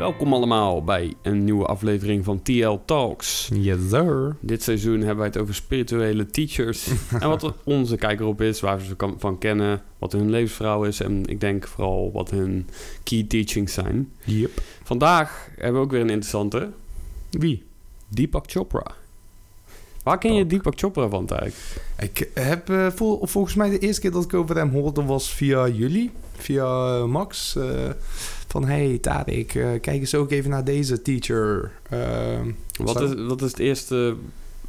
Welkom allemaal bij een nieuwe aflevering van TL Talks. Yes, sir. Dit seizoen hebben wij het over spirituele teachers. en wat onze kijker op is, waar ze van kennen, wat hun levensverhaal is. En ik denk vooral wat hun key teachings zijn. Yep. Vandaag hebben we ook weer een interessante. Wie? Deepak Chopra. Waar ken je Deepak Chopra van eigenlijk? Ik heb eh, vol- volgens mij de eerste keer dat ik over hem hoorde was via jullie. Via eh, Max. eh, van, hey Tarek, eh, kijk eens ook even naar deze teacher. Ehm, Wat zo. is, wat is het eerste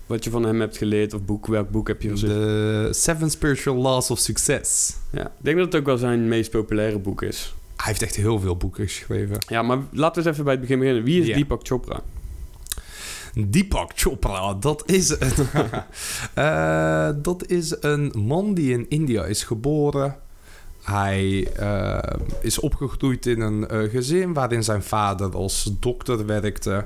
wat je van hem hebt geleerd? Of boek? Welk boek heb je gezien? De Seven Spiritual Laws of Success. Ja, ik denk dat het ook wel zijn meest populaire boek is. Hij heeft echt heel veel boeken geschreven. Ja, maar laten we eens even bij het begin beginnen. Wie is. Deepak Chopra? Deepak Chopra, dat is een, dat is een man die in India is geboren. Hij eh, is opgegroeid in een eh, gezin waarin zijn vader als dokter werkte.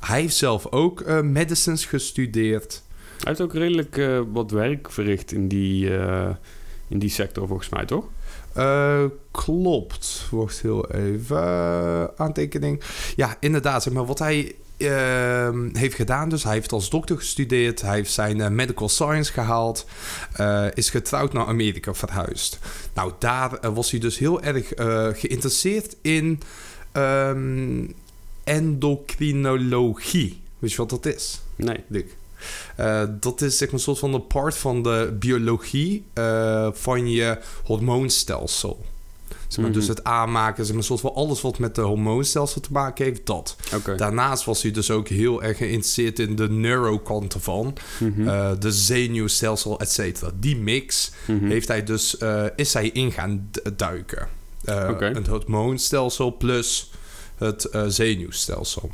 Hij heeft zelf ook eh, medicines gestudeerd. Hij heeft ook redelijk wat werk verricht in die, in die sector, volgens mij, toch? Klopt. Wacht heel even. Aantekening. Ja, inderdaad. Zeg maar, wat hij ehm, heeft gedaan. Dus hij heeft als dokter gestudeerd. Hij heeft zijn eh, medical science gehaald. eh, is getrouwd naar Amerika verhuisd. Nou, daar eh, was hij dus heel erg geïnteresseerd in ehm, endocrinologie. Weet je wat dat is? Nee. Dick. Dat is zeg maar een soort van een part van de biologie van je hormoonstelsel. Zeg maar, Mhm. Dus het aanmaken, zeg maar, soort van alles wat met de hormoonstelsel te maken heeft, dat. Daarnaast was hij dus ook heel erg geïnteresseerd in de neurokant ervan. Mhm. eh, de zenuwstelsel, et cetera. Die mix Mhm. heeft hij dus, eh, is hij in gaan duiken. Eh. Het hormoonstelsel plus het zenuwstelsel.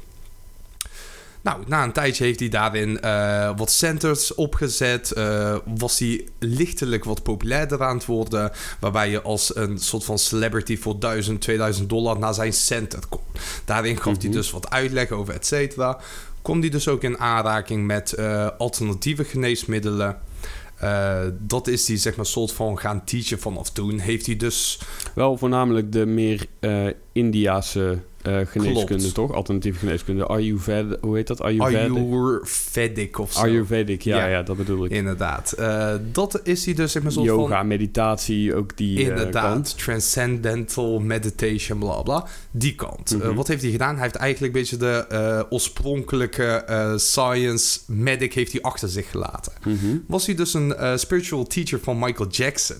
Nou, na een tijdje heeft hij daarin eh, wat centers opgezet. eh, was hij lichtelijk wat populairder aan het worden. Waarbij je als een soort van celebrity voor 1000, 2000 dollar naar zijn center kon. Daarin gaf hij Mhm. dus wat uitleg over et cetera. Kom hij dus ook in aanraking met eh, alternatieve geneesmiddelen. Dat is hij zeg maar soort van gaan teachen vanaf toen. Heeft hij dus Wel voornamelijk de meer Indiase eh, geneeskunde, Klopt. toch? Alternatieve geneeskunde. Ayurveda, hoe heet dat? Ayurveda? Ayurvedic of zo. Ayurvedic, ja, ja, Ja. dat bedoel ik. Inderdaad. Eh, dat is hij dus zeg maar soort Yoga, van... meditatie, ook die eh, Inderdaad, kant. transcendental meditation, bla bla. Die kant. Mhm. Wat heeft hij gedaan? Hij heeft eigenlijk een beetje de oorspronkelijke science medic heeft hij achter zich gelaten. Mhm. Was hij dus een spiritual teacher van Michael Jackson?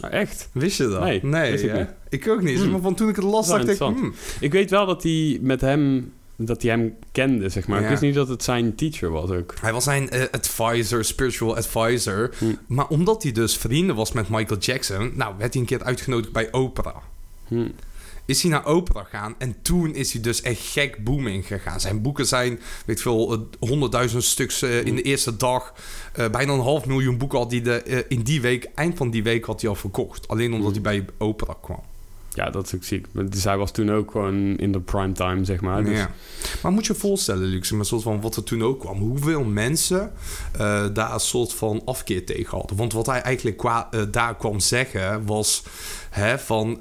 Ah, echt? Wist je dat? Nee, wist ik niet. ik ook niet. Hmm. Maar van toen ik het las, dacht ik... hmm, Ik weet wel dat hij met hem, dat hij hem kende, zeg maar. Ik wist niet dat het zijn teacher was ook. Hij was zijn eh, advisor, spiritual advisor. Hm. Maar omdat hij dus vrienden was met Michael Jackson... Nou, werd hij een keer uitgenodigd bij Oprah. Hm. Is hij naar Oprah gegaan en toen is hij dus echt gek booming gegaan. Zijn boeken zijn, weet ik veel, eh, honderdduizend stuks eh, in de eerste dag. Eh, bijna een half miljoen boeken had hij de, in die week, eind van die week had hij al verkocht. Alleen omdat Hm. hij bij Oprah kwam. Ja, dat is ook ziek. Dus hij was toen ook gewoon in de prime time, zeg maar. Dus, Ja. Maar moet je je voorstellen, Luc, maar soort van wat er toen ook kwam. Hoeveel mensen daar een soort van afkeer tegen hadden. Want wat hij eigenlijk qua, daar kwam zeggen was hè, van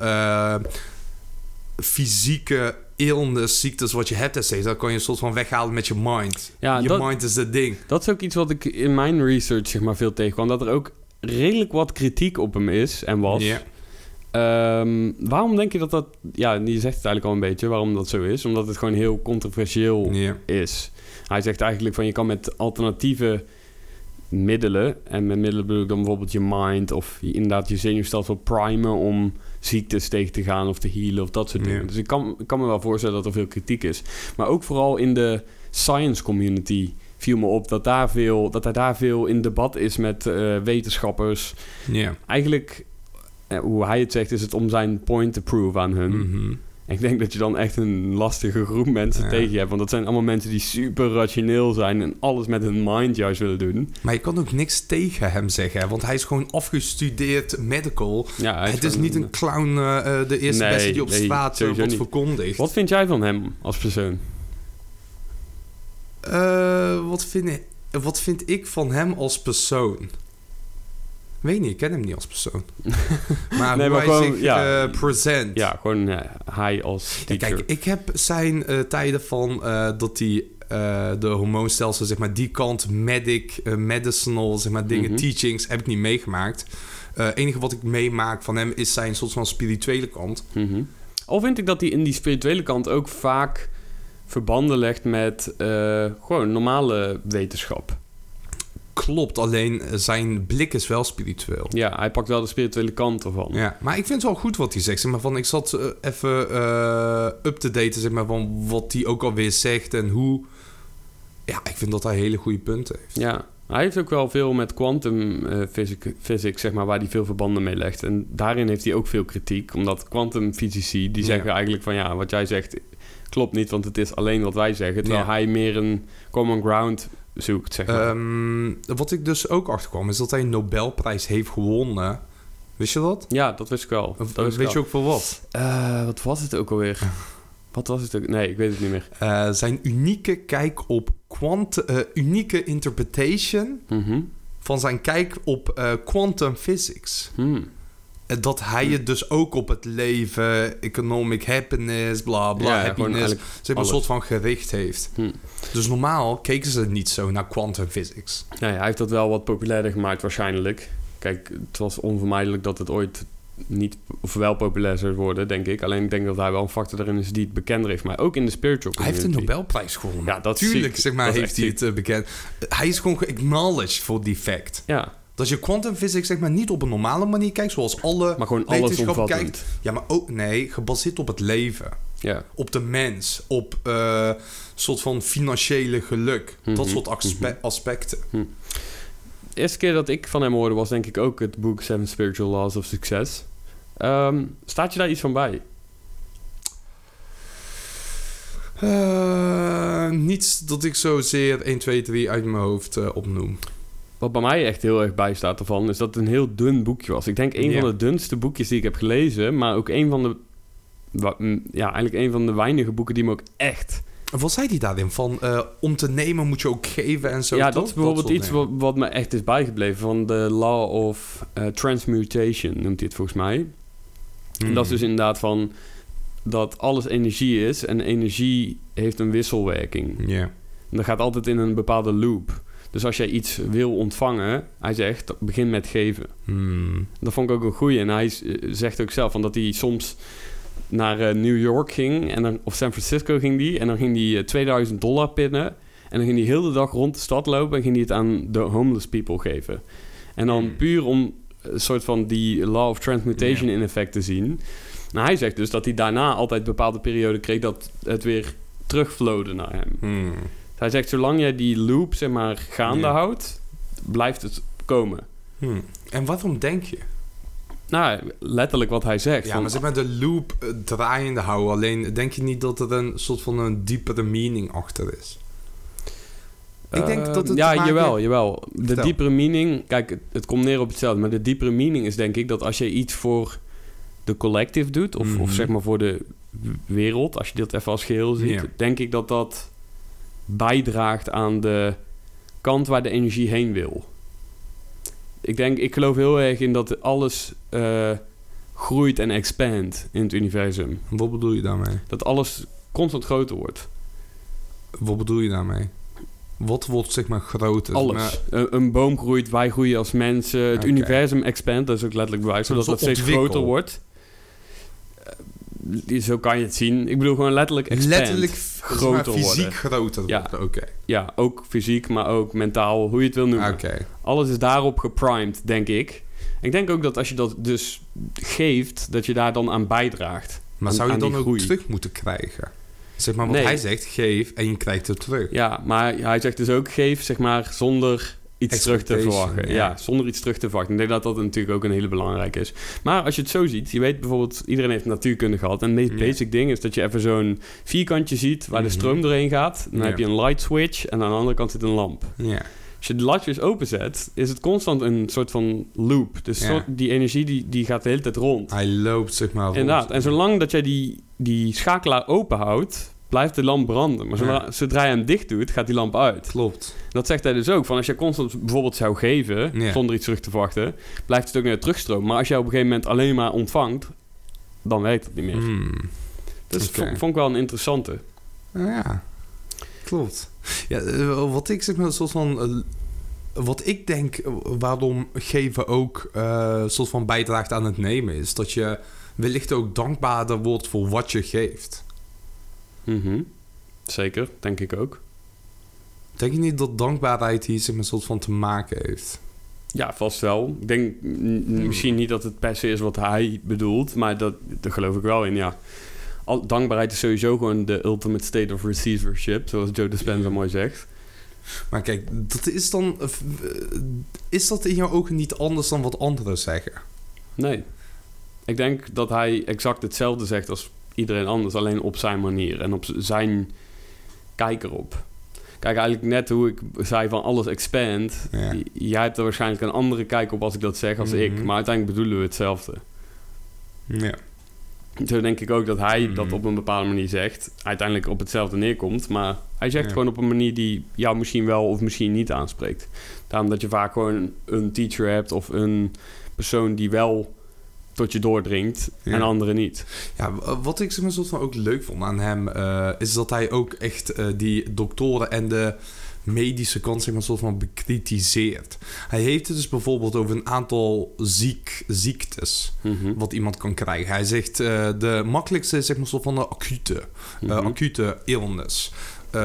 fysieke illness, ziektes wat je hebt, cetera, dat kan je een soort van weghalen met je mind. Ja, je dat- mind is het ding. Dat is ook iets wat ik in mijn research zeg maar veel tegenkwam. Dat er ook redelijk wat kritiek op hem is en was. Ja. Ehm, waarom denk je dat dat... Ja, je zegt het eigenlijk al een beetje waarom dat zo is. Omdat het gewoon heel controversieel Ja. is. Hij zegt eigenlijk van je kan met alternatieve middelen... en met middelen bedoel ik dan bijvoorbeeld je mind... of je, inderdaad je zenuwstelsel primen om ziektes tegen te gaan of te healen of dat soort dingen. Ja. Dus ik kan, ik kan me wel voorstellen dat er veel kritiek is. Maar ook vooral in de science community viel me op dat, daar veel, dat hij daar veel in debat is met eh, wetenschappers. Ja. Eigenlijk, eh, hoe hij het zegt, is het om zijn point te prove aan hun. Mhm. Ik denk dat je dan echt een lastige groep mensen Ja. tegen je hebt. Want dat zijn allemaal mensen die super rationeel zijn en alles met hun mind juist willen doen. Maar je kan ook niks tegen hem zeggen, want hij is gewoon afgestudeerd medical. Ja, Het is niet een clown, eh, eh, de eerste Nee, beste die op nee, straat eh, wordt niet. verkondigd. Wat vind jij van hem als persoon? Wat, vind ik, wat vind ik van hem als persoon? Weet niet, ik ken hem niet als persoon. maar Nee, hoe maar hij gewoon, zich ja. eh, present. Ja, gewoon hij als Ja, teacher. kijk, ik heb zijn eh, tijden van dat hij de hormoonstelsel, zeg maar, die kant, medic, medicinal, zeg maar, dingen, Mhm. teachings, heb ik niet meegemaakt. Het enige wat ik meemaak van hem is zijn soort van spirituele kant. Al vind ik dat hij in die spirituele kant ook vaak verbanden legt met gewoon normale wetenschap. Klopt, alleen zijn blik is wel spiritueel. Ja, hij pakt wel de spirituele kant ervan. Ja, maar ik vind het wel goed wat hij zegt. Zeg maar, van, ik zat eh, even eh, up te daten zeg maar, van wat hij ook alweer zegt en hoe. Ja, ik vind dat hij hele goede punten heeft. Ja, hij heeft ook wel veel met quantum eh, physic- physics, zeg maar, waar hij veel verbanden mee legt. En daarin heeft hij ook veel kritiek, omdat quantumfysici, die Ja. zeggen eigenlijk van ja, wat jij zegt klopt niet, want het is alleen wat wij zeggen. Terwijl Ja. hij meer een common ground zoekt, zeg maar. Ehm, wat ik dus ook achterkwam, is dat hij een Nobelprijs heeft gewonnen. Wist je dat? ja, dat wist ik wel. Of, Dat wist weet je ook voor wat? Eh, wat was het ook alweer? wat was het ook? Nee, ik weet het niet meer. Eh, zijn unieke kijk op kwant, eh, unieke interpretation Mhm. van zijn kijk op quantum physics. Hmm. Eh, Dat hij het dus ook op het leven, economic happiness, bla bla, Ja, happiness, zeg maar, een soort van gericht heeft. Hm. Dus normaal keken ze niet zo naar quantum physics. Nou ja, hij heeft dat wel wat populairder gemaakt waarschijnlijk. Kijk, het was onvermijdelijk dat het ooit niet of wel populair zou worden, denk ik. Alleen ik denk dat hij wel een factor erin is die het bekender heeft. Maar ook in de spiritual Hij heeft een community. Nobelprijs gewonnen. Ja, dat Tuurlijk, ziek. zeg maar, Dat heeft hij het eh, bekend. Hij is gewoon geacknowledged voor die fact. Ja, Dat je quantum physics zeg maar niet op een normale manier kijkt, zoals alle maar gewoon alles wetenschap omvattend. kijkt. Ja, maar ook nee, gebaseerd op het leven, Ja. op de mens, op eh soort van financiële geluk, dat Mhm, soort aspe- mhm. aspecten. De eerste keer dat ik van hem hoorde was denk ik ook het boek Seven Spiritual Laws of Success. Ehm, staat je daar iets van bij? Eh, niets dat ik zozeer 1, 2, 3 uit mijn hoofd eh, opnoem. Wat bij mij echt heel erg bij staat ervan, is dat het een heel dun boekje was. Ik denk een Ja. van de dunste boekjes die ik heb gelezen, maar ook een van de, ja, eigenlijk een van de weinige boeken die me ook echt... Wat zei hij daarin? Van eh, om te nemen moet je ook geven en zo. ja, toch? dat is bijvoorbeeld iets wat, wat me echt is bijgebleven van de Law of eh, Transmutation, noemt hij het volgens mij. En dat is dus Hmm. inderdaad van dat alles energie is en energie heeft een wisselwerking. Ja. En dat gaat altijd in een bepaalde loop. Dus als jij iets wil ontvangen, hij zegt, begin met geven. Hmm. Dat vond ik ook een goeie. En hij eh, zegt ook zelf van dat hij soms naar eh, New York ging, en dan, of San Francisco ging die, en dan ging hij eh, 2000 dollar pinnen. En dan ging hij heel de dag rond de stad lopen en ging hij het aan de homeless people geven. En dan Hmm. puur om een soort van die law of transmutation in effect te zien. Nou, hij zegt dus dat hij daarna altijd bepaalde perioden kreeg dat het weer terugvlowde naar hem. Hmm. Hij zegt, zolang jij die loop zeg maar gaande Ja. houdt, blijft het komen. Hmm. En waarom denk je? Nou, letterlijk wat hij zegt. Ja, van, maar zeg maar de loop eh, draaiende houden. Alleen denk je niet dat er een soort van een diepere meaning achter is? ik denk eh, dat het Ja, maken- jawel, jawel. De Vertel. diepere meaning... Kijk, het, het komt neer op hetzelfde. Maar de diepere meaning is denk ik dat als je iets voor de collective doet... Of, of Mhm. zeg maar voor de wereld, als je dat even als geheel ziet... Denk ik dat dat bijdraagt aan de kant waar de energie heen wil. Ik denk, ik geloof heel erg in dat alles eh, groeit en expandt in het universum. Wat bedoel je daarmee? Dat alles constant groter wordt. Wat bedoel je daarmee? Wat wordt zeg maar groter? Maar- Alles. Een, een boom groeit, wij groeien als mensen. Het universum expand, dat is ook letterlijk bewijs, zodat Zo het steeds groter wordt. Zo kan je het zien. Ik bedoel gewoon letterlijk expand. letterlijk groter fysiek worden. groter Ja. Oké. Ja, ook fysiek, maar ook mentaal, hoe je het wil noemen. Alles is daarop geprimed, denk ik. Ik denk ook dat als je dat dus geeft, dat je daar dan aan bijdraagt. Maar Aan- zou je dan ook groei. terug moeten krijgen? Zeg maar wat Nee. hij zegt, geef en je krijgt het terug. Ja, maar hij zegt dus ook geef, zeg maar, zonder iets terug te verwachten. ja. Ja. zonder iets terug te verwachten. Ik denk dat dat natuurlijk ook een hele belangrijke is. Maar als je het zo ziet, je weet bijvoorbeeld, iedereen heeft natuurkunde gehad. En het meest Ja. basic ding is dat je even zo'n vierkantje ziet waar de Mhm. stroom doorheen gaat. Dan Ja. heb je een light switch en aan de andere kant zit een lamp. Ja. Als je de latjes openzet, is het constant een soort van loop. Dus soort- die energie die, die gaat de hele tijd rond. Hij loopt zeg maar rond. Inderdaad. En zolang dat jij die, die schakelaar open houdt, blijft de lamp branden. Maar zodra, zodra je hem dicht doet, gaat die lamp uit. Klopt. Dat zegt hij dus ook. Van als je constant bijvoorbeeld zou geven, Ja. zonder iets terug te verwachten, blijft het ook weer terugstromen. Maar als je op een gegeven moment alleen maar ontvangt, dan werkt het niet meer. Hmm. Dus vond, vond ik wel een interessante. Nou Ja, klopt. Ja, eh, wat ik zeg maar, een soort van. eh, wat ik denk eh, waarom geven ook een soort van bijdraagt aan het nemen, is dat je wellicht ook dankbaarder wordt voor wat je geeft. Mhm. Zeker, denk ik ook. Denk je niet dat dankbaarheid hier maar, een soort van te maken heeft? Ja, vast wel. Ik denk mm, misschien niet dat het per se is wat hij bedoelt, maar dat, daar geloof ik wel in, ja. Al, dankbaarheid is sowieso gewoon de ultimate state of receivership, zoals Joe Dispenza mooi zegt. Maar kijk, dat is dan. eh, Is dat in jouw ogen niet anders dan wat anderen zeggen? Nee. Ik denk dat hij exact hetzelfde zegt als iedereen anders, alleen op zijn manier en op zijn kijk erop. Kijk, eigenlijk net hoe ik zei van alles expand. Ja. Jij hebt er waarschijnlijk een andere kijk op als ik dat zeg als ik, Mhm. maar uiteindelijk bedoelen we hetzelfde. Ja. Zo denk ik ook dat hij dat Mhm. op een bepaalde manier zegt. Uiteindelijk op hetzelfde neerkomt. Maar hij zegt Ja. gewoon op een manier die jou misschien wel of misschien niet aanspreekt. Daarom dat je vaak gewoon een teacher hebt of een persoon die wel tot je doordringt Ja. en anderen niet. Ja, wat ik zeg maar soort van ook leuk vond aan hem, eh, is dat hij ook echt eh, die doktoren en de medische kant zeg maar soort van bekritiseert. Hij heeft het dus bijvoorbeeld over een aantal ziek, ziektes Mhm. wat iemand kan krijgen. Hij zegt eh, de makkelijkste is zeg maar soort van de acute, Mhm. acute illness.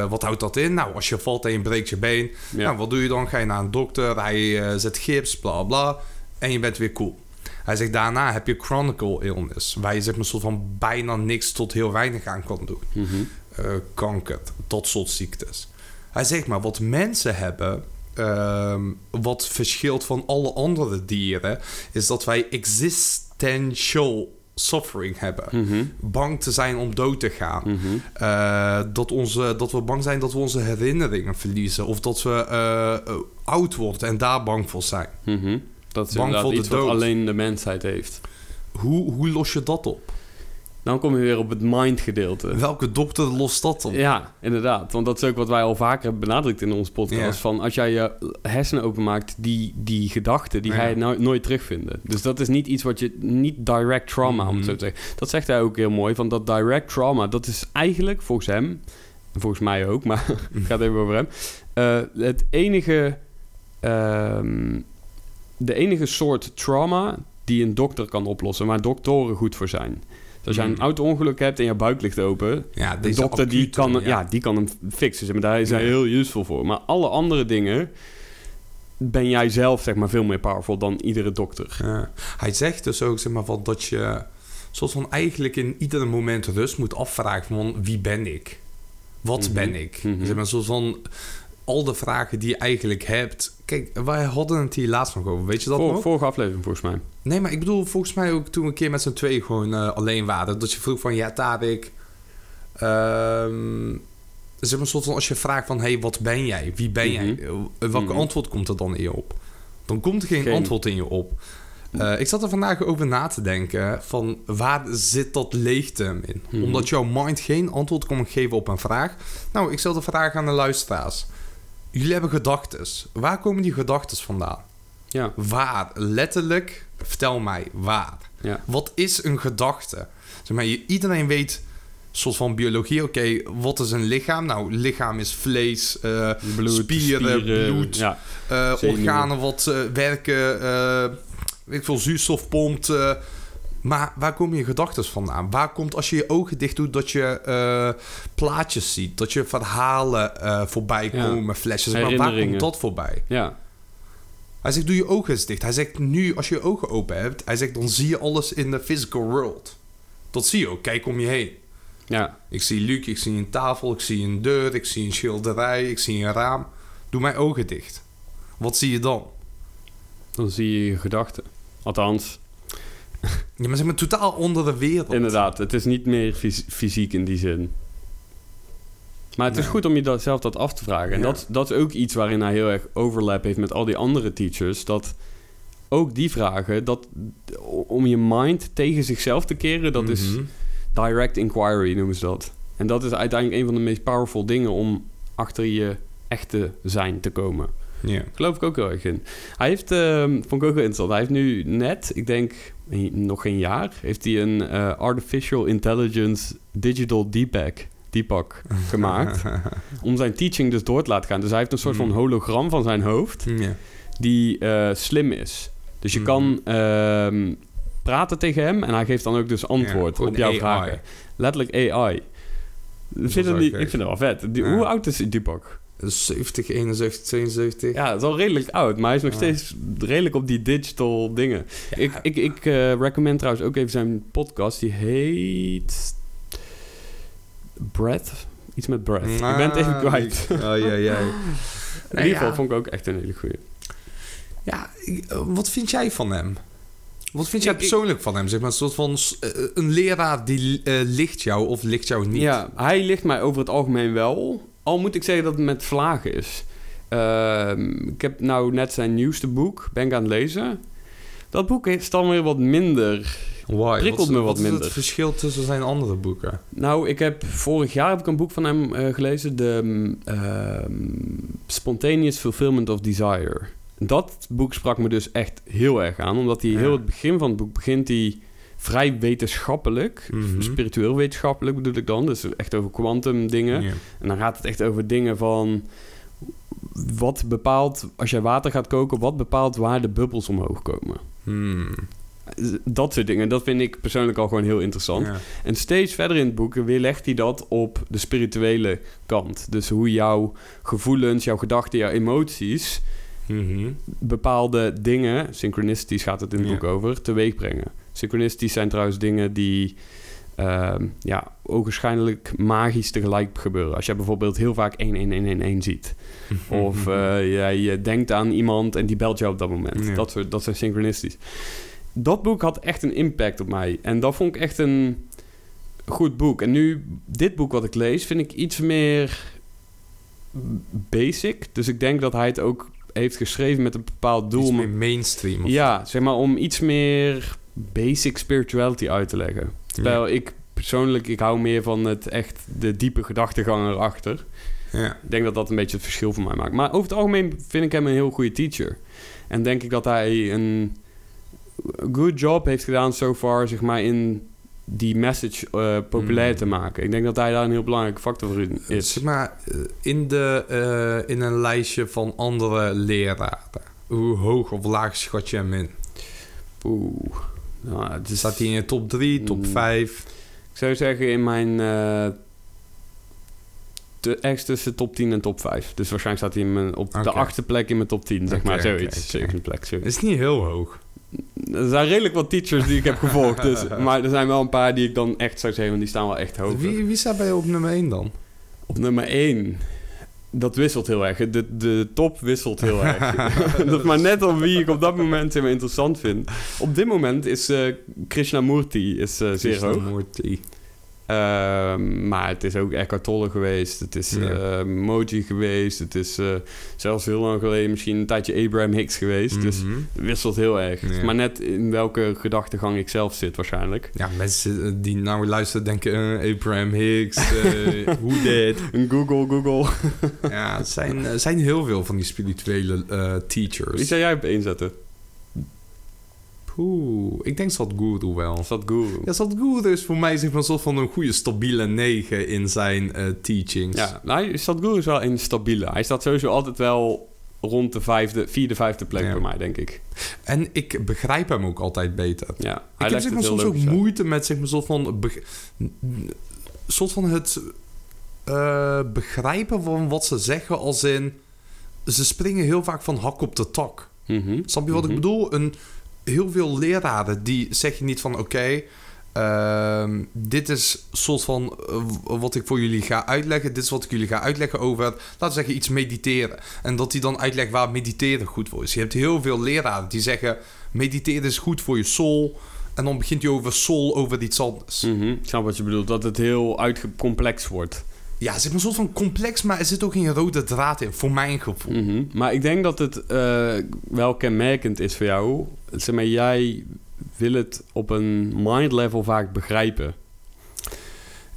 Wat houdt dat in? Nou, als je valt en je breekt je been, Ja. nou, wat doe je dan? Ga je naar een dokter, hij zet gips, bla bla, en je bent weer cool. Hij zegt daarna heb je chronicle illness, waar je zeg maar soort van bijna niks tot heel weinig aan kan doen. Mhm. Eh, kanker, dat soort ziektes. Hij zegt maar wat mensen hebben, ehm, wat verschilt van alle andere dieren, is dat wij existential suffering hebben. Mhm. Bang te zijn om dood te gaan. Mhm. Eh, dat, onze, dat we bang zijn dat we onze herinneringen verliezen. Of dat we eh, oud worden en daar bang voor zijn. Mhm. Dat is Bang inderdaad voor de iets wat alleen de mensheid heeft. Hoe, hoe los je dat op? Dan kom je weer op het mind gedeelte. Welke dokter lost dat op? Ja, inderdaad. Want dat is ook wat wij al vaker hebben benadrukt in onze podcast. Ja. Van als jij je hersenen openmaakt, die, die gedachten, die ga je nou, nooit terugvinden. Dus dat is niet iets wat je, niet direct trauma, om het zo Mhm. te zeggen. Dat zegt hij ook heel mooi. Van dat direct trauma, dat is eigenlijk volgens hem, en volgens mij ook, maar het gaat even over hem. eh, het enige, ehm, de enige soort trauma die een dokter kan oplossen, waar doktoren goed voor zijn. Dus als jij een Mhm. auto-ongeluk hebt en je buik ligt open, Ja, de dokter die kan, ja. die kan hem fixen. Zeg maar daar is hij Ja. heel useful voor. Maar alle andere dingen ben jij zelf zeg maar veel meer powerful dan iedere dokter. Ja. Hij zegt dus ook zeg maar, van dat je soort van eigenlijk in ieder moment rust moet afvragen van wie ben ik? Wat Mhm. ben ik? Mhm. Zeg maar, soort van al de vragen die je eigenlijk hebt. Kijk, wij hadden het hier laatst nog over. Weet je dat Vor- nog? vorige aflevering volgens mij. Nee, maar ik bedoel volgens mij ook toen we een keer met z'n tweeën gewoon eh, alleen waren. Dat je vroeg van, ja Tarek... ehm zeg maar soort van als je vraagt van, hey, wat ben jij? Wie ben jij? Mhm. Eh, welke Mhm. antwoord komt er dan in je op? Dan komt er geen, Geen. antwoord in je op. Eh, ik zat er vandaag over na te denken van waar zit dat leegte in? Mhm. Omdat jouw mind geen antwoord kan geven op een vraag. Nou, ik stel de vraag aan de luisteraars. Jullie hebben gedachten. Waar komen die gedachten vandaan? Ja, Waar? Letterlijk, vertel mij, waar? ja. Wat is een gedachte? Zeg maar, iedereen weet, soort van biologie, oké, wat is een lichaam? Nou, lichaam is vlees, eh, Bloed, spieren, bloed, Ja, eh, organen wat eh, werken, weet ik veel, zuurstof pompt. Maar waar komen je gedachten vandaan? Waar komt als je je ogen dicht doet dat je eh, plaatjes ziet, dat je verhalen eh, voorbij Ja. komen, flesjes? Maar waar komt dat voorbij? ja. Hij zegt, doe je ogen eens dicht. Hij zegt, nu als je je ogen open hebt, hij zegt, dan zie je alles in de physical world. Dat zie je ook. Kijk om je heen. ja. Ik zie Luc, ik zie een tafel, ik zie een deur, ik zie een schilderij, ik zie een raam. Doe mijn ogen dicht. Wat zie je dan? Dan zie je je gedachten. Althans, Ja, maar zeg maar totaal onder de wereld. inderdaad. Het is niet meer fys- fysiek in die zin. Maar het is goed om je dat, zelf dat af te vragen. En Ja. dat, dat is ook iets waarin hij heel erg overlap heeft met al die andere teachers. Dat ook die vragen, dat om je mind tegen zichzelf te keren, dat is Mhm. direct inquiry noemen ze dat. En dat is uiteindelijk een van de meest powerful dingen om achter je echte zijn te komen. Ja. Geloof ik ook heel erg in. Hij heeft, ehm vond ik ook wel interessant, hij heeft nu net, ik denk nog geen jaar, heeft hij een eh, Artificial Intelligence Digital Deepak, Deepak gemaakt. om zijn teaching dus door te laten gaan. Dus hij heeft een soort van Hmm. hologram van zijn hoofd ja. die eh, slim is. Dus je Mhm. kan ehm, praten tegen hem en hij geeft dan ook dus antwoord op jouw AI. vragen. Letterlijk AI. Ik vind, het wel niet, gek. ik vind het wel vet. Die- Ja. Hoe oud is Deepak? 70, 71, 72. Ja, het is al redelijk oud, maar hij is nog steeds redelijk op die digital dingen. Ik, ik, ik eh, recommend trouwens ook even zijn podcast. Die heet... Breath? Iets met breath. ik ben het even Ah, kwijt. Oh, ja, ja. In ieder geval vond ik ook echt een hele goeie. Ja, eh, wat vind jij van hem? Wat vind jij ik- persoonlijk van hem? Zeg maar, een soort van eh, een leraar die eh, ligt jou of ligt jou niet. Ja, hij ligt mij over het algemeen wel. Al moet ik zeggen dat het met vlagen is. Ehm, ik heb nou net zijn nieuwste boek, ben ik aan het lezen. Dat boek is dan weer wat minder. Why? prikkelt is- me wat is minder. het verschil tussen zijn andere boeken? Nou, ik heb vorig jaar heb ik een boek van hem eh, gelezen, de ehm, Spontaneous Fulfillment of Desire. Dat boek sprak me dus echt heel erg aan, omdat hij Ja. heel het begin van het boek begint hij vrij wetenschappelijk, Mhm. spiritueel wetenschappelijk bedoel ik dan, dus echt over quantum dingen. En dan gaat het echt over dingen van wat bepaalt, als jij water gaat koken, wat bepaalt waar de bubbels omhoog komen. Hmm. Dat soort dingen, dat vind ik persoonlijk al gewoon heel interessant. Ja. En steeds verder in het boek weerlegt hij dat op de spirituele kant. Dus hoe jouw gevoelens, jouw gedachten, jouw emoties Mhm. bepaalde dingen, synchronicities gaat het in het Ja. boek over, teweeg brengen. Synchronicities zijn trouwens dingen die ehm, ja, ogenschijnlijk magisch tegelijk gebeuren. Als je bijvoorbeeld heel vaak 11111 ziet. Of eh, jij eh, denkt aan iemand en die belt jou op dat moment. Ja. Dat, soort, dat zijn synchronistisch. Dat boek had echt een impact op mij. En dat vond ik echt een goed boek. En nu, dit boek wat ik lees, vind ik iets meer basic. Dus ik denk dat hij het ook heeft geschreven met een bepaald doel. Iets meer mainstream. of- ja, zeg maar om iets meer basic spirituality uit te leggen. Terwijl ik persoonlijk, ik hou meer van het echt de diepe gedachtegang erachter. Ja. Ik denk dat dat een beetje het verschil voor mij maakt. Maar over het algemeen vind ik hem een heel goede teacher. En denk ik dat hij een good job heeft gedaan so far, zeg maar, in die message eh, populair Mm. te maken. Ik denk dat hij daar een heel belangrijke factor in is. Zeg maar, eh, in, de, eh, in een lijstje van andere leraren. Hoe hoog of laag schat je hem in? Oeh. Nou, het is, Staat hij in je top 3, top Mm. 5? Ik zou zeggen in mijn... eh te, ergens tussen top 10 en top 5. Dus waarschijnlijk staat hij in mijn, op de Oké. achtste plek in mijn top 10, zeg maar. Zoiets. Zevende plek, zoiets. Is niet heel hoog. Er zijn redelijk wat teachers die ik heb gevolgd. Dus, maar er zijn wel een paar die ik dan echt zou zeggen, want die staan wel echt hoog. Wie, wie staat bij je op nummer 1 dan? Op nummer 1. Dat wisselt heel erg. De, de top wisselt heel erg. dat is maar net op wie ik op dat moment interessant vind. Op dit moment is eh Krishnamurti is, eh, zeer hoog. Krishnamurti. Ehm, maar het is ook Eckhart Tolle geweest. Het is Ja. eh, Moji geweest. Het is eh, zelfs heel lang geleden misschien een tijdje Abraham Hicks geweest. Dus Mhm. het wisselt heel erg. Ja. Maar net in welke gedachtegang ik zelf zit waarschijnlijk. Ja, mensen die nou luisteren denken... eh, Abraham Hicks, hoe dit. Een Google, Google. Ja, het zijn, zijn heel veel van die spirituele teachers. Wie zou jij op één zetten? Oeh, ik denk Sadhguru wel. Is dat Guru? Ja, Sadhguru is voor mij zeg maar een soort van een goede stabiele 9 in zijn eh, teachings. Ja, nou, Sadhguru is wel een stabiele. Hij staat sowieso altijd wel rond de vijfde, vierde, vijfde plek Ja. bij mij, denk ik. En ik begrijp hem ook altijd beter. Ja, ik hij heb zeg maar soms ook uit. moeite met zeg maar soort van... soort van het eh, begrijpen van wat ze zeggen als in... Ze springen heel vaak van hak op de tak. Mhm. Snap je wat Mhm. ik bedoel? Een, heel veel leraren die zeggen niet van... Oké, ehm, dit is soort van eh, wat ik voor jullie ga uitleggen. Dit is wat ik jullie ga uitleggen over, laten we zeggen, iets mediteren. En dat die dan uitlegt waar mediteren goed voor is. Je hebt heel veel leraren die zeggen... Mediteren is goed voor je soul. En dan begint hij over soul, over iets anders. Mhm. Ik snap wat je bedoelt. Dat het heel uitgecomplex wordt. Ja, zeg maar een soort van complex, maar er zit ook geen rode draad in, voor mijn gevoel. Mhm. Maar ik denk dat het eh, wel kenmerkend is voor jou. Zeg jij wil het op een mind level vaak begrijpen.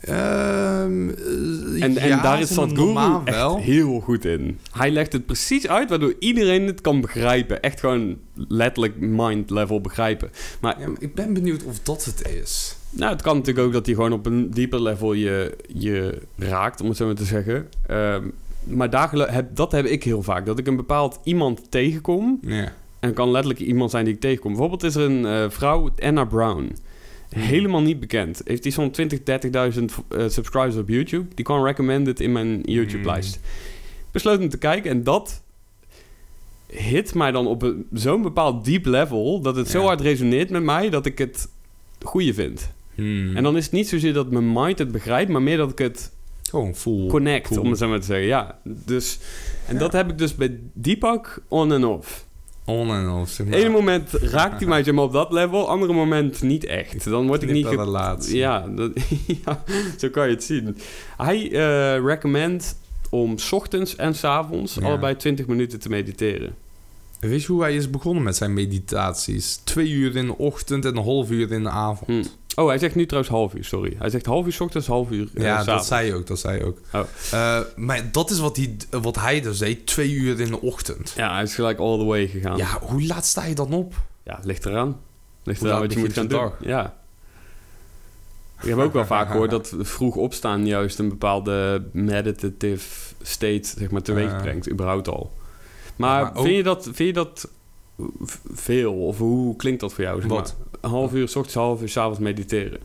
Ehm, eh, En, daar is Sadhguru echt wel. heel goed in. Hij legt het precies uit waardoor iedereen het kan begrijpen. Echt gewoon letterlijk mind level begrijpen. Maar Ja, maar ik ben benieuwd of dat het is. nou, het kan natuurlijk ook dat hij gewoon op een dieper level je, je raakt, om het zo maar te zeggen. Ehm, maar daar gelo- heb, dat heb ik heel vaak. Dat ik een bepaald iemand tegenkom. Ja. En het kan letterlijk iemand zijn die ik tegenkom. Bijvoorbeeld is er een eh, vrouw, Anna Brown. Helemaal niet bekend. Heeft die zo'n 20, 30.000 eh, subscribers op YouTube. Die kwam recommended in mijn YouTube-lijst. Besloot hem te kijken en dat hit mij dan op zo'n bepaald diep level... dat het zo hard resoneert met mij dat ik het goeie vind. Hmm. En dan is het niet zozeer dat mijn mind het begrijpt... maar meer dat ik het Gewoon full. connect, cool. om het zo maar te zeggen. Ja, dus... En Ja. dat heb ik dus bij Deepak on en off. On en off, zeg maar. Moment raakt hij mij zeg maar, op dat level, andere moment niet echt. Dan word ik niet... ge- relatie. ja, dat, ja, zo kan je het zien. Hij eh recommend om 's ochtends en 's avonds Ja. allebei 20 minuten te mediteren. Weet je hoe hij is begonnen met zijn meditaties? Twee uur in de ochtend en een half uur in de avond. Hm. Oh, hij zegt nu trouwens half uur, sorry. Hij zegt half uur ochtends, half uur eh, Ja, dat zei je ook, dat zei je ook. Oh. Eh, maar dat is wat, hij, wat hij dus deed, twee uur in de ochtend. Ja, hij is gelijk all the way gegaan. Ja, hoe laat sta je dan op? Ja, ligt eraan. Ligt Hoe eraan wat je moet gaan doen. Ja. Ik heb ook wel vaak gehoord dat vroeg opstaan juist een bepaalde meditative state zeg maar, teweeg brengt, überhaupt al. Maar, maar ook- vind, je dat, vind je dat veel? Of hoe klinkt dat voor jou? Zeg Wat? Maar? Een half uur, s ochtends, half uur, s avonds mediteren.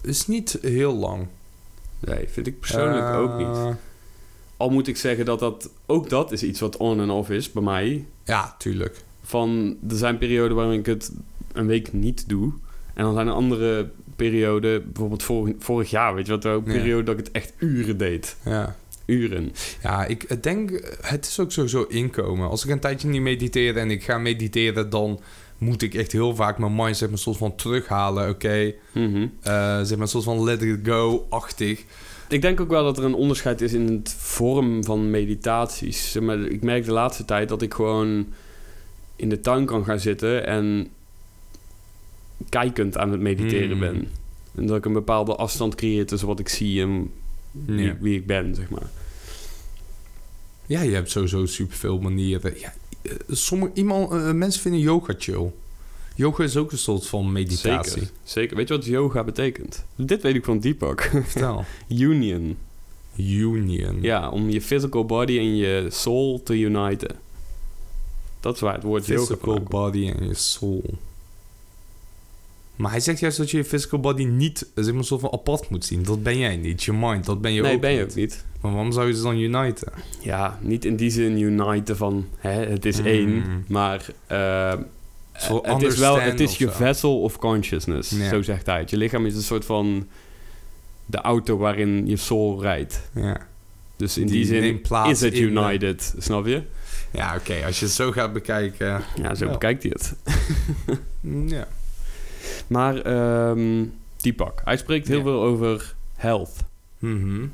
Is niet heel lang. Nee, vind ik persoonlijk Eh, ook niet. Al moet ik zeggen dat dat ook dat is iets wat on en off is bij mij. Ja, tuurlijk. Van, er zijn perioden waarin ik het een week niet doe. En dan zijn er andere perioden, bijvoorbeeld vorig, vorig jaar, weet je wat, ook een Ja. periode dat ik het echt uren deed. Ja. Uren. Ja, ik denk, het is ook sowieso inkomen. Als ik een tijdje niet mediteer en ik ga mediteren, dan moet ik echt heel vaak mijn mind zeg maar, soort van terughalen. Oké, Mhm. eh, zeg maar, soort van let it go-achtig. Ik denk ook wel dat er een onderscheid is in het vorm van meditaties. Zeg maar, ik merk de laatste tijd dat ik gewoon in de tuin kan gaan zitten en kijkend aan het mediteren Hmm. ben. En dat ik een bepaalde afstand creëer tussen wat ik zie en Ja. wie ik ben, zeg maar. Ja, je hebt sowieso superveel manieren. Ja, eh, sommige, iemand, eh, mensen vinden yoga chill. Yoga is ook een soort van meditatie. Zeker, zeker. Weet je wat yoga betekent? Dit weet ik van Deepak. Vertel. Union. Union. Ja, om je physical body en je soul te uniten. Dat is waar het woord yoga Physical vandaan komt. body en je soul. Maar hij zegt juist dat je je physical body niet zeg maar, soort van apart moet zien. Dat ben jij niet. Je mind, dat ben je Nee, ook ben je niet. ook niet. Maar waarom zou je ze dan uniten? Ja, niet in die zin uniten van hè, het is Mm. één, maar eh, Zo het is wel het is je vessel of consciousness, zo zegt hij. Je lichaam is een soort van de auto waarin je soul rijdt. Ja, Dus in Die die, zin is het de- united, snap je? ja oké. Als je het zo gaat bekijken... Ja, zo Ja. bekijkt hij het. Ja. Maar ehm Deepak, hij spreekt heel Ja. veel over health. Mhm.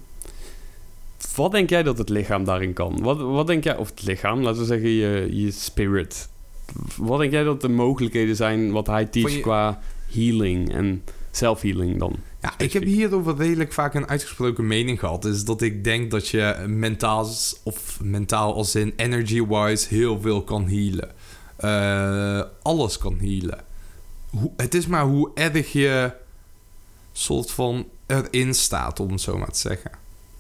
Wat denk jij dat het lichaam daarin kan? Wat, wat denk jij, of het lichaam, laten we zeggen je, je spirit. Wat denk jij dat de mogelijkheden zijn wat hij je- qua healing en self-healing dan? Ja, ik heb hierover redelijk vaak een uitgesproken mening gehad. Is dat ik denk dat je mentaal, of mentaal als in energy-wise, heel veel kan healen. Eh, alles kan healen. Hoe, het is maar hoe erg je soort van erin staat, om het zo maar te zeggen.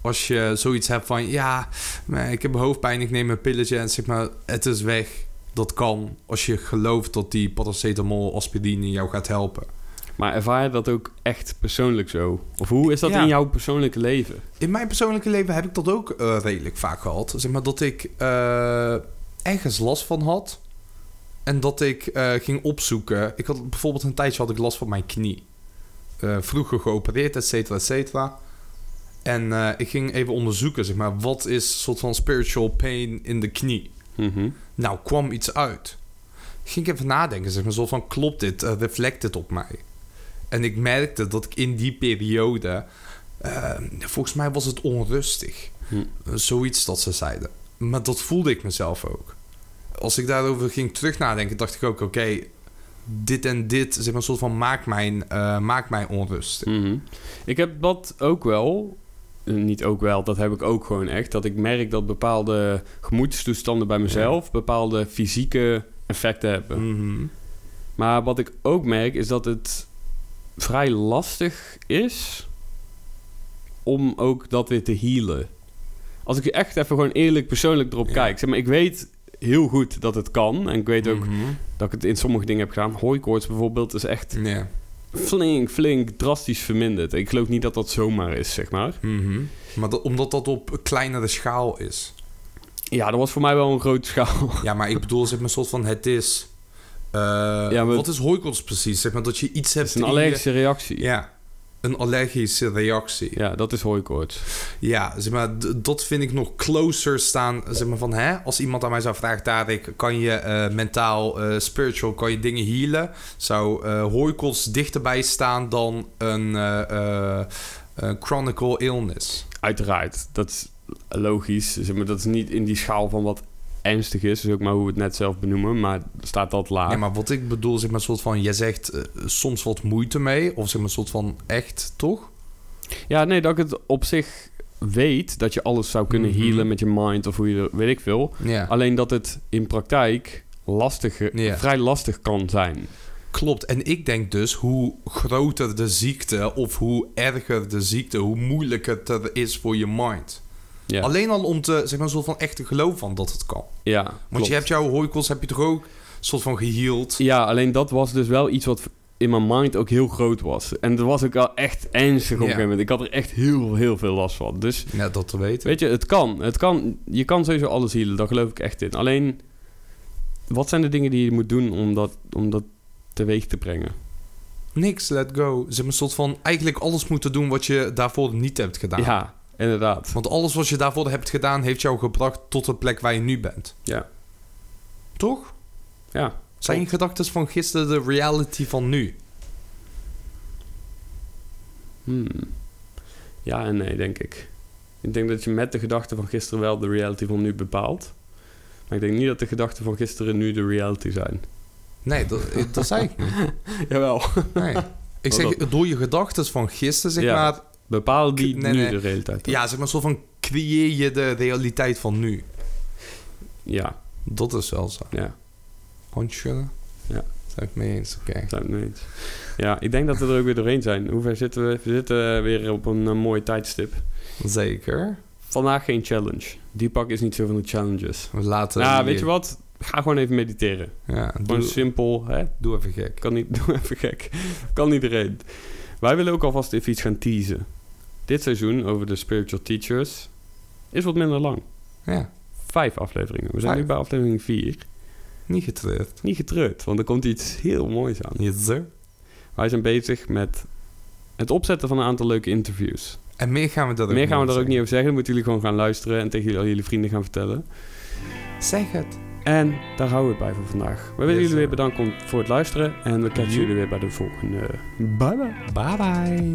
Als je zoiets hebt van, ja, ik heb hoofdpijn, ik neem een pilletje en zeg maar, het is weg. Dat kan als je gelooft dat die paracetamol, aspirine jou gaat helpen. Maar ervaar je dat ook echt persoonlijk zo? Of hoe is dat Ja. in jouw persoonlijke leven? In mijn persoonlijke leven heb ik dat ook eh, redelijk vaak gehad. Zeg maar dat ik eh, ergens last van had. En dat ik eh, ging opzoeken. Ik had bijvoorbeeld een tijdje had ik last van mijn knie. Eh, vroeger geopereerd, et cetera, et cetera. En eh, ik ging even onderzoeken, zeg maar, wat is een soort van spiritual pain in de knie? Mhm. Nou, kwam iets uit. Ging ik even nadenken, zeg maar, zo van, klopt dit? Eh, reflect dit op mij? En ik merkte dat ik in die periode... eh, volgens mij was het onrustig. Hm. Zoiets dat ze zeiden. Maar dat voelde ik mezelf ook. Als ik daarover ging terug nadenken, dacht ik ook... Oké, dit en dit, zeg maar, een soort van maakt mij, eh, maakt mij onrustig. Mhm. Ik heb dat ook wel. Eh, Niet ook wel, dat heb ik ook gewoon echt. Dat ik merk dat bepaalde gemoedstoestanden bij mezelf... bepaalde fysieke effecten hebben. Mhm. Maar wat ik ook merk is dat het vrij lastig is... om ook dat weer te healen. Als ik echt even gewoon eerlijk persoonlijk erop Ja. kijk. Zeg maar, ik weet heel goed dat het kan. En ik weet ook Mhm. dat ik het in sommige dingen heb gedaan. Hooikoorts bijvoorbeeld is echt flink, flink drastisch verminderd. Ik geloof niet dat dat zomaar is, zeg maar. Mhm. Maar dat, omdat dat op kleinere schaal is. Ja, dat was voor mij wel een grote schaal. Ja, maar ik bedoel, zeg maar, soort van het is. eh, Ja, maar- Wat is hooikoorts precies? Zeg maar dat je iets Het hebt. is een je- allergische reactie. Ja. Ja, een allergische reactie. dat is hooikoorts. Ja, zeg maar, dat vind ik nog closer staan. Zeg maar van, hè, als iemand aan mij zou vragen, Tarek, kan je eh, mentaal, eh, spiritual, kan je dingen healen? Zou eh hooikoorts dichterbij staan dan een chronicle illness? Uiteraard, dat is logisch. Zeg maar, dat is niet in die schaal van wat ernstig is. Dus ook maar hoe we het net zelf benoemen. Maar staat dat laag. Nee, maar wat ik bedoel, zeg maar, een soort van, jij zegt eh, soms wat moeite mee, of zeg maar, een soort van echt, toch? Ja, nee, dat ik het op zich weet dat je alles zou kunnen Mhm. healen met je mind of hoe je weet ik veel. Ja. Alleen dat het in praktijk lastig, Ja. vrij lastig kan zijn. Klopt. En ik denk dus, hoe groter de ziekte of hoe erger de ziekte, hoe moeilijker het er is voor je mind. Ja, Alleen al om te, zeg maar, een soort van echt te geloven van dat het kan. ja Want klopt. je hebt jouw hooikoorts, heb je toch ook soort van geheeld? Ja, alleen dat was dus wel iets wat in mijn mind ook heel groot was. En dat was ook wel echt ernstig op een Ja. gegeven moment. Ik had er echt heel, heel veel last van. Dus Ja, dat te weten. weet je, het kan. Het kan. Je kan sowieso alles healen, daar geloof ik echt in. Alleen, wat zijn de dingen die je moet doen om dat, om dat teweeg te brengen? Niks, let go. Ze hebben een soort van eigenlijk alles moeten doen wat je daarvoor niet hebt gedaan. Ja, inderdaad. Want alles wat je daarvoor hebt gedaan, heeft jou gebracht tot de plek waar je nu bent. Ja. Toch? Ja. Zijn je gedachten van gisteren de reality van nu? Hmm. Ja en nee, denk ik. Ik denk dat je met de gedachten van gisteren wel de reality van nu bepaalt. Maar ik denk niet dat de gedachten van gisteren nu de reality zijn. Nee, dat, dat zei ik niet. Jawel. Nee. Ik zeg, door je gedachten van gisteren, zeg Ja. maar... Bepalen die Nee, nu nee. de realiteit. Ja, zeg maar, zo van creëer je de realiteit van nu. Ja, Dat is wel zo. ja. Schudden? Ja. Zijn ik mee eens, oké. Zijn we het mee eens. Ja, ik denk dat we er ook weer doorheen zijn. Hoe ver zitten we? We zitten weer op een eh, mooi tijdstip. Zeker. Vandaag geen challenge. Die pak is niet zo van de challenges. We laten... Nou, weet je wat? Ga gewoon even mediteren. Ja, Gewoon doe, simpel, hè? doe even gek. Kan niet, doe even gek. Kan iedereen. Wij willen ook alvast even iets gaan teasen. Dit seizoen over de spiritual teachers is wat minder lang. Ja, Vijf afleveringen. We zijn Vijf. nu bij aflevering vier. niet getreurd. Niet getreurd, want er komt iets heel moois aan. Yes, sir. Wij zijn bezig met het opzetten van een aantal leuke interviews. En meer gaan we daar ook Meer gaan we daar ook niet over zeggen. Dan moeten jullie gewoon gaan luisteren en tegen jullie, al jullie vrienden gaan vertellen. Zeg het. En daar houden we het bij voor vandaag. We willen Yes, jullie weer bedanken voor het luisteren. En we catchen jullie weer bij de volgende. Bye bye. Bye bye.